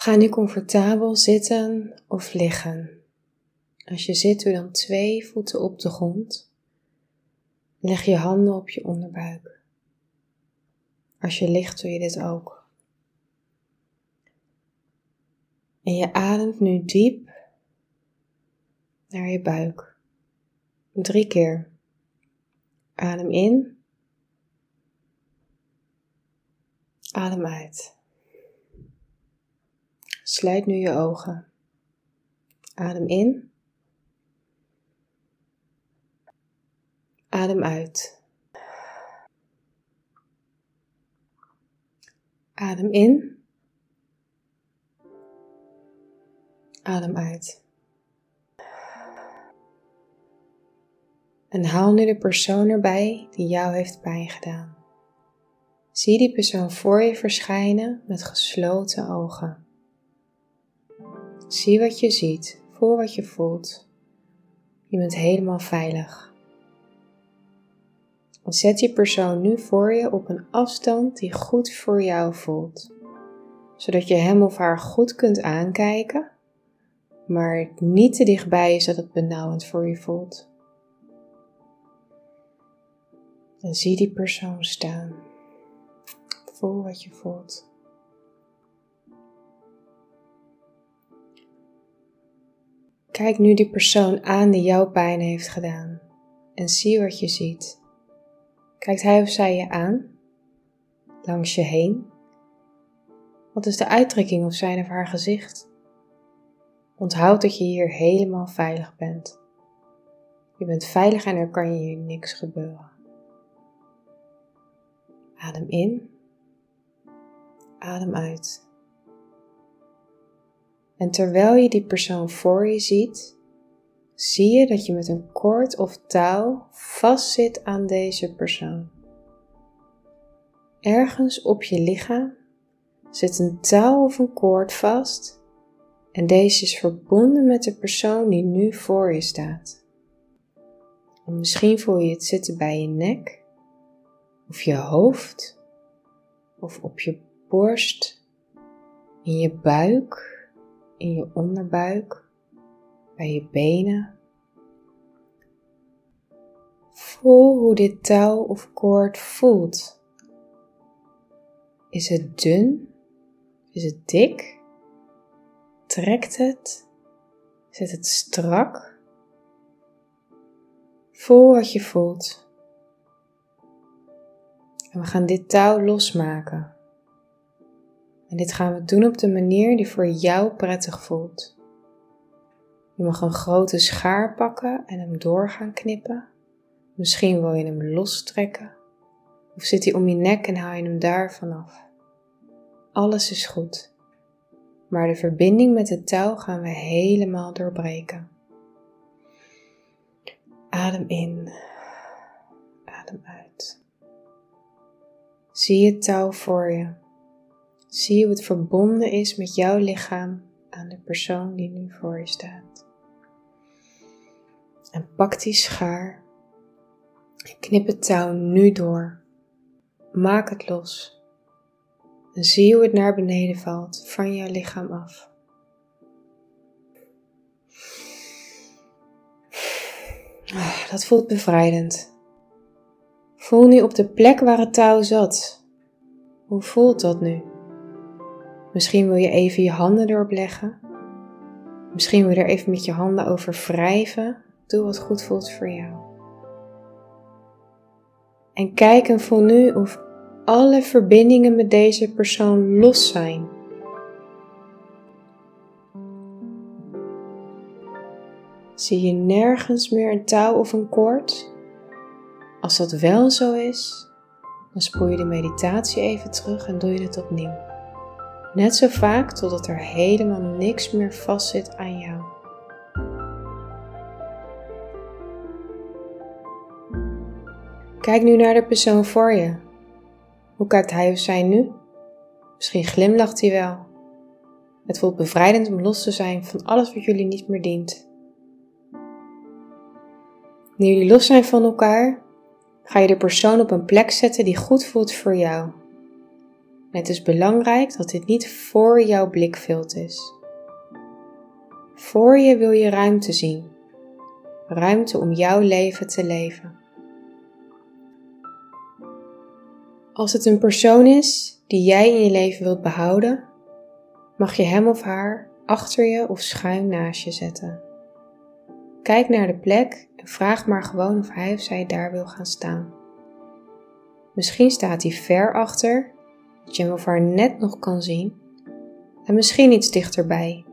Ga nu comfortabel zitten of liggen. Als je zit, doe dan twee voeten op de grond. Leg je handen op je onderbuik. Als je ligt, doe je dit ook. En je ademt nu diep naar je buik. Drie keer. Adem in. Adem uit. Sluit nu je ogen. Adem in. Adem uit. Adem in. Adem uit. En haal nu de persoon erbij die jou heeft pijn gedaan. Zie die persoon voor je verschijnen met gesloten ogen. Zie wat je ziet, voel wat je voelt. Je bent helemaal veilig. En zet die persoon nu voor je op een afstand die goed voor jou voelt, zodat je hem of haar goed kunt aankijken, maar niet te dichtbij is dat het benauwend voor je voelt. En zie die persoon staan. Voel wat je voelt. Kijk nu die persoon aan die jouw pijn heeft gedaan en zie wat je ziet. Kijkt hij of zij je aan? Langs je heen? Wat is de uitdrukking op zijn of haar gezicht? Onthoud dat je hier helemaal veilig bent. Je bent veilig en er kan je hier niks gebeuren. Adem in, adem uit. En terwijl je die persoon voor je ziet, zie je dat je met een koord of touw vastzit aan deze persoon. Ergens op je lichaam zit een touw of een koord vast en deze is verbonden met de persoon die nu voor je staat. En misschien voel je het zitten bij je nek of je hoofd of op je borst, in je buik in je onderbuik, bij je benen. Voel hoe dit touw of koord voelt. Is het dun? Is het dik? Trekt het? Zit het strak? Voel wat je voelt. En we gaan dit touw losmaken. En dit gaan we doen op de manier die voor jou prettig voelt. Je mag een grote schaar pakken en hem door gaan knippen. Misschien wil je hem lostrekken. Of zit hij om je nek en haal je hem daar vanaf. Alles is goed. Maar de verbinding met het touw gaan we helemaal doorbreken. Adem in. Adem uit. Zie het touw voor je. Zie hoe het verbonden is met jouw lichaam aan de persoon die nu voor je staat. En pak die schaar knip het touw nu door. Maak het los. En zie hoe het naar beneden valt van jouw lichaam af. Ah, dat voelt bevrijdend. Voel nu op de plek waar het touw zat. Hoe voelt dat nu? Misschien wil je even je handen erop leggen. Misschien wil je er even met je handen over wrijven. Doe wat goed voelt voor jou. En kijk en voel nu of alle verbindingen met deze persoon los zijn. Zie je nergens meer een touw of een koord? Als dat wel zo is, dan spoel je de meditatie even terug en doe je het opnieuw. Net zo vaak totdat er helemaal niks meer vastzit aan jou. Kijk nu naar de persoon voor je. Hoe kijkt hij of zij nu? Misschien glimlacht hij wel. Het voelt bevrijdend om los te zijn van alles wat jullie niet meer dient. Nu jullie los zijn van elkaar, ga je de persoon op een plek zetten die goed voelt voor jou. Het is belangrijk dat dit niet voor jouw blikveld is. Voor je wil je ruimte zien. Ruimte om jouw leven te leven. Als het een persoon is die jij in je leven wilt behouden, mag je hem of haar achter je of schuin naast je zetten. Kijk naar de plek en vraag maar gewoon of hij of zij daar wil gaan staan. Misschien staat hij ver achter, dat je hem of haar net nog kan zien, en misschien iets dichterbij,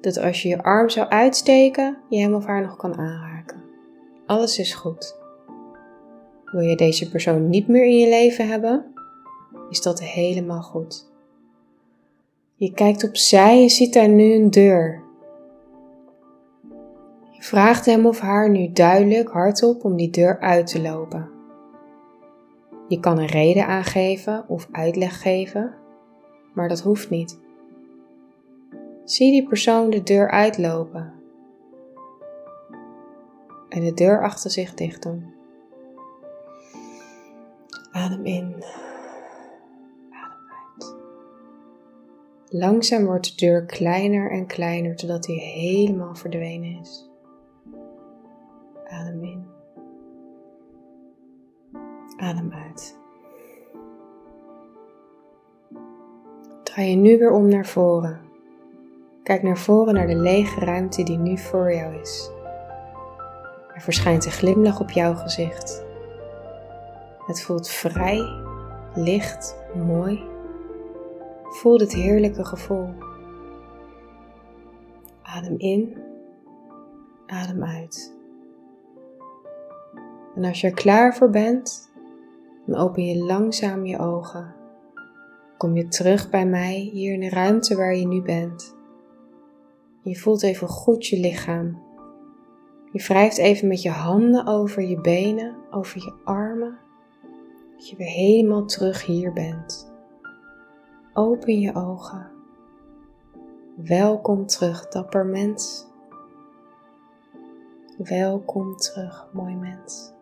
dat als je je arm zou uitsteken, je hem of haar nog kan aanraken. Alles is goed. Wil je deze persoon niet meer in je leven hebben, is dat helemaal goed. Je kijkt opzij en ziet daar nu een deur. Je vraagt hem of haar nu duidelijk hardop om die deur uit te lopen. Je kan een reden aangeven of uitleg geven, maar dat hoeft niet. Zie die persoon de deur uitlopen en de deur achter zich dicht doen. Adem in. Langzaam wordt de deur kleiner en kleiner totdat hij helemaal verdwenen is. Adem in. Adem uit. Draai je nu weer om naar voren. Kijk naar voren naar de lege ruimte die nu voor jou is. Er verschijnt een glimlach op jouw gezicht. Het voelt vrij, licht, mooi Voel dit heerlijke gevoel. Adem in, adem uit. En als je er klaar voor bent, dan open je langzaam je ogen. Kom je terug bij mij hier in de ruimte waar je nu bent. Je voelt even goed je lichaam. Je wrijft even met je handen over je benen, over je armen, dat je weer helemaal terug hier bent. Open je ogen. Welkom terug, dapper mens. Welkom terug, mooi mens.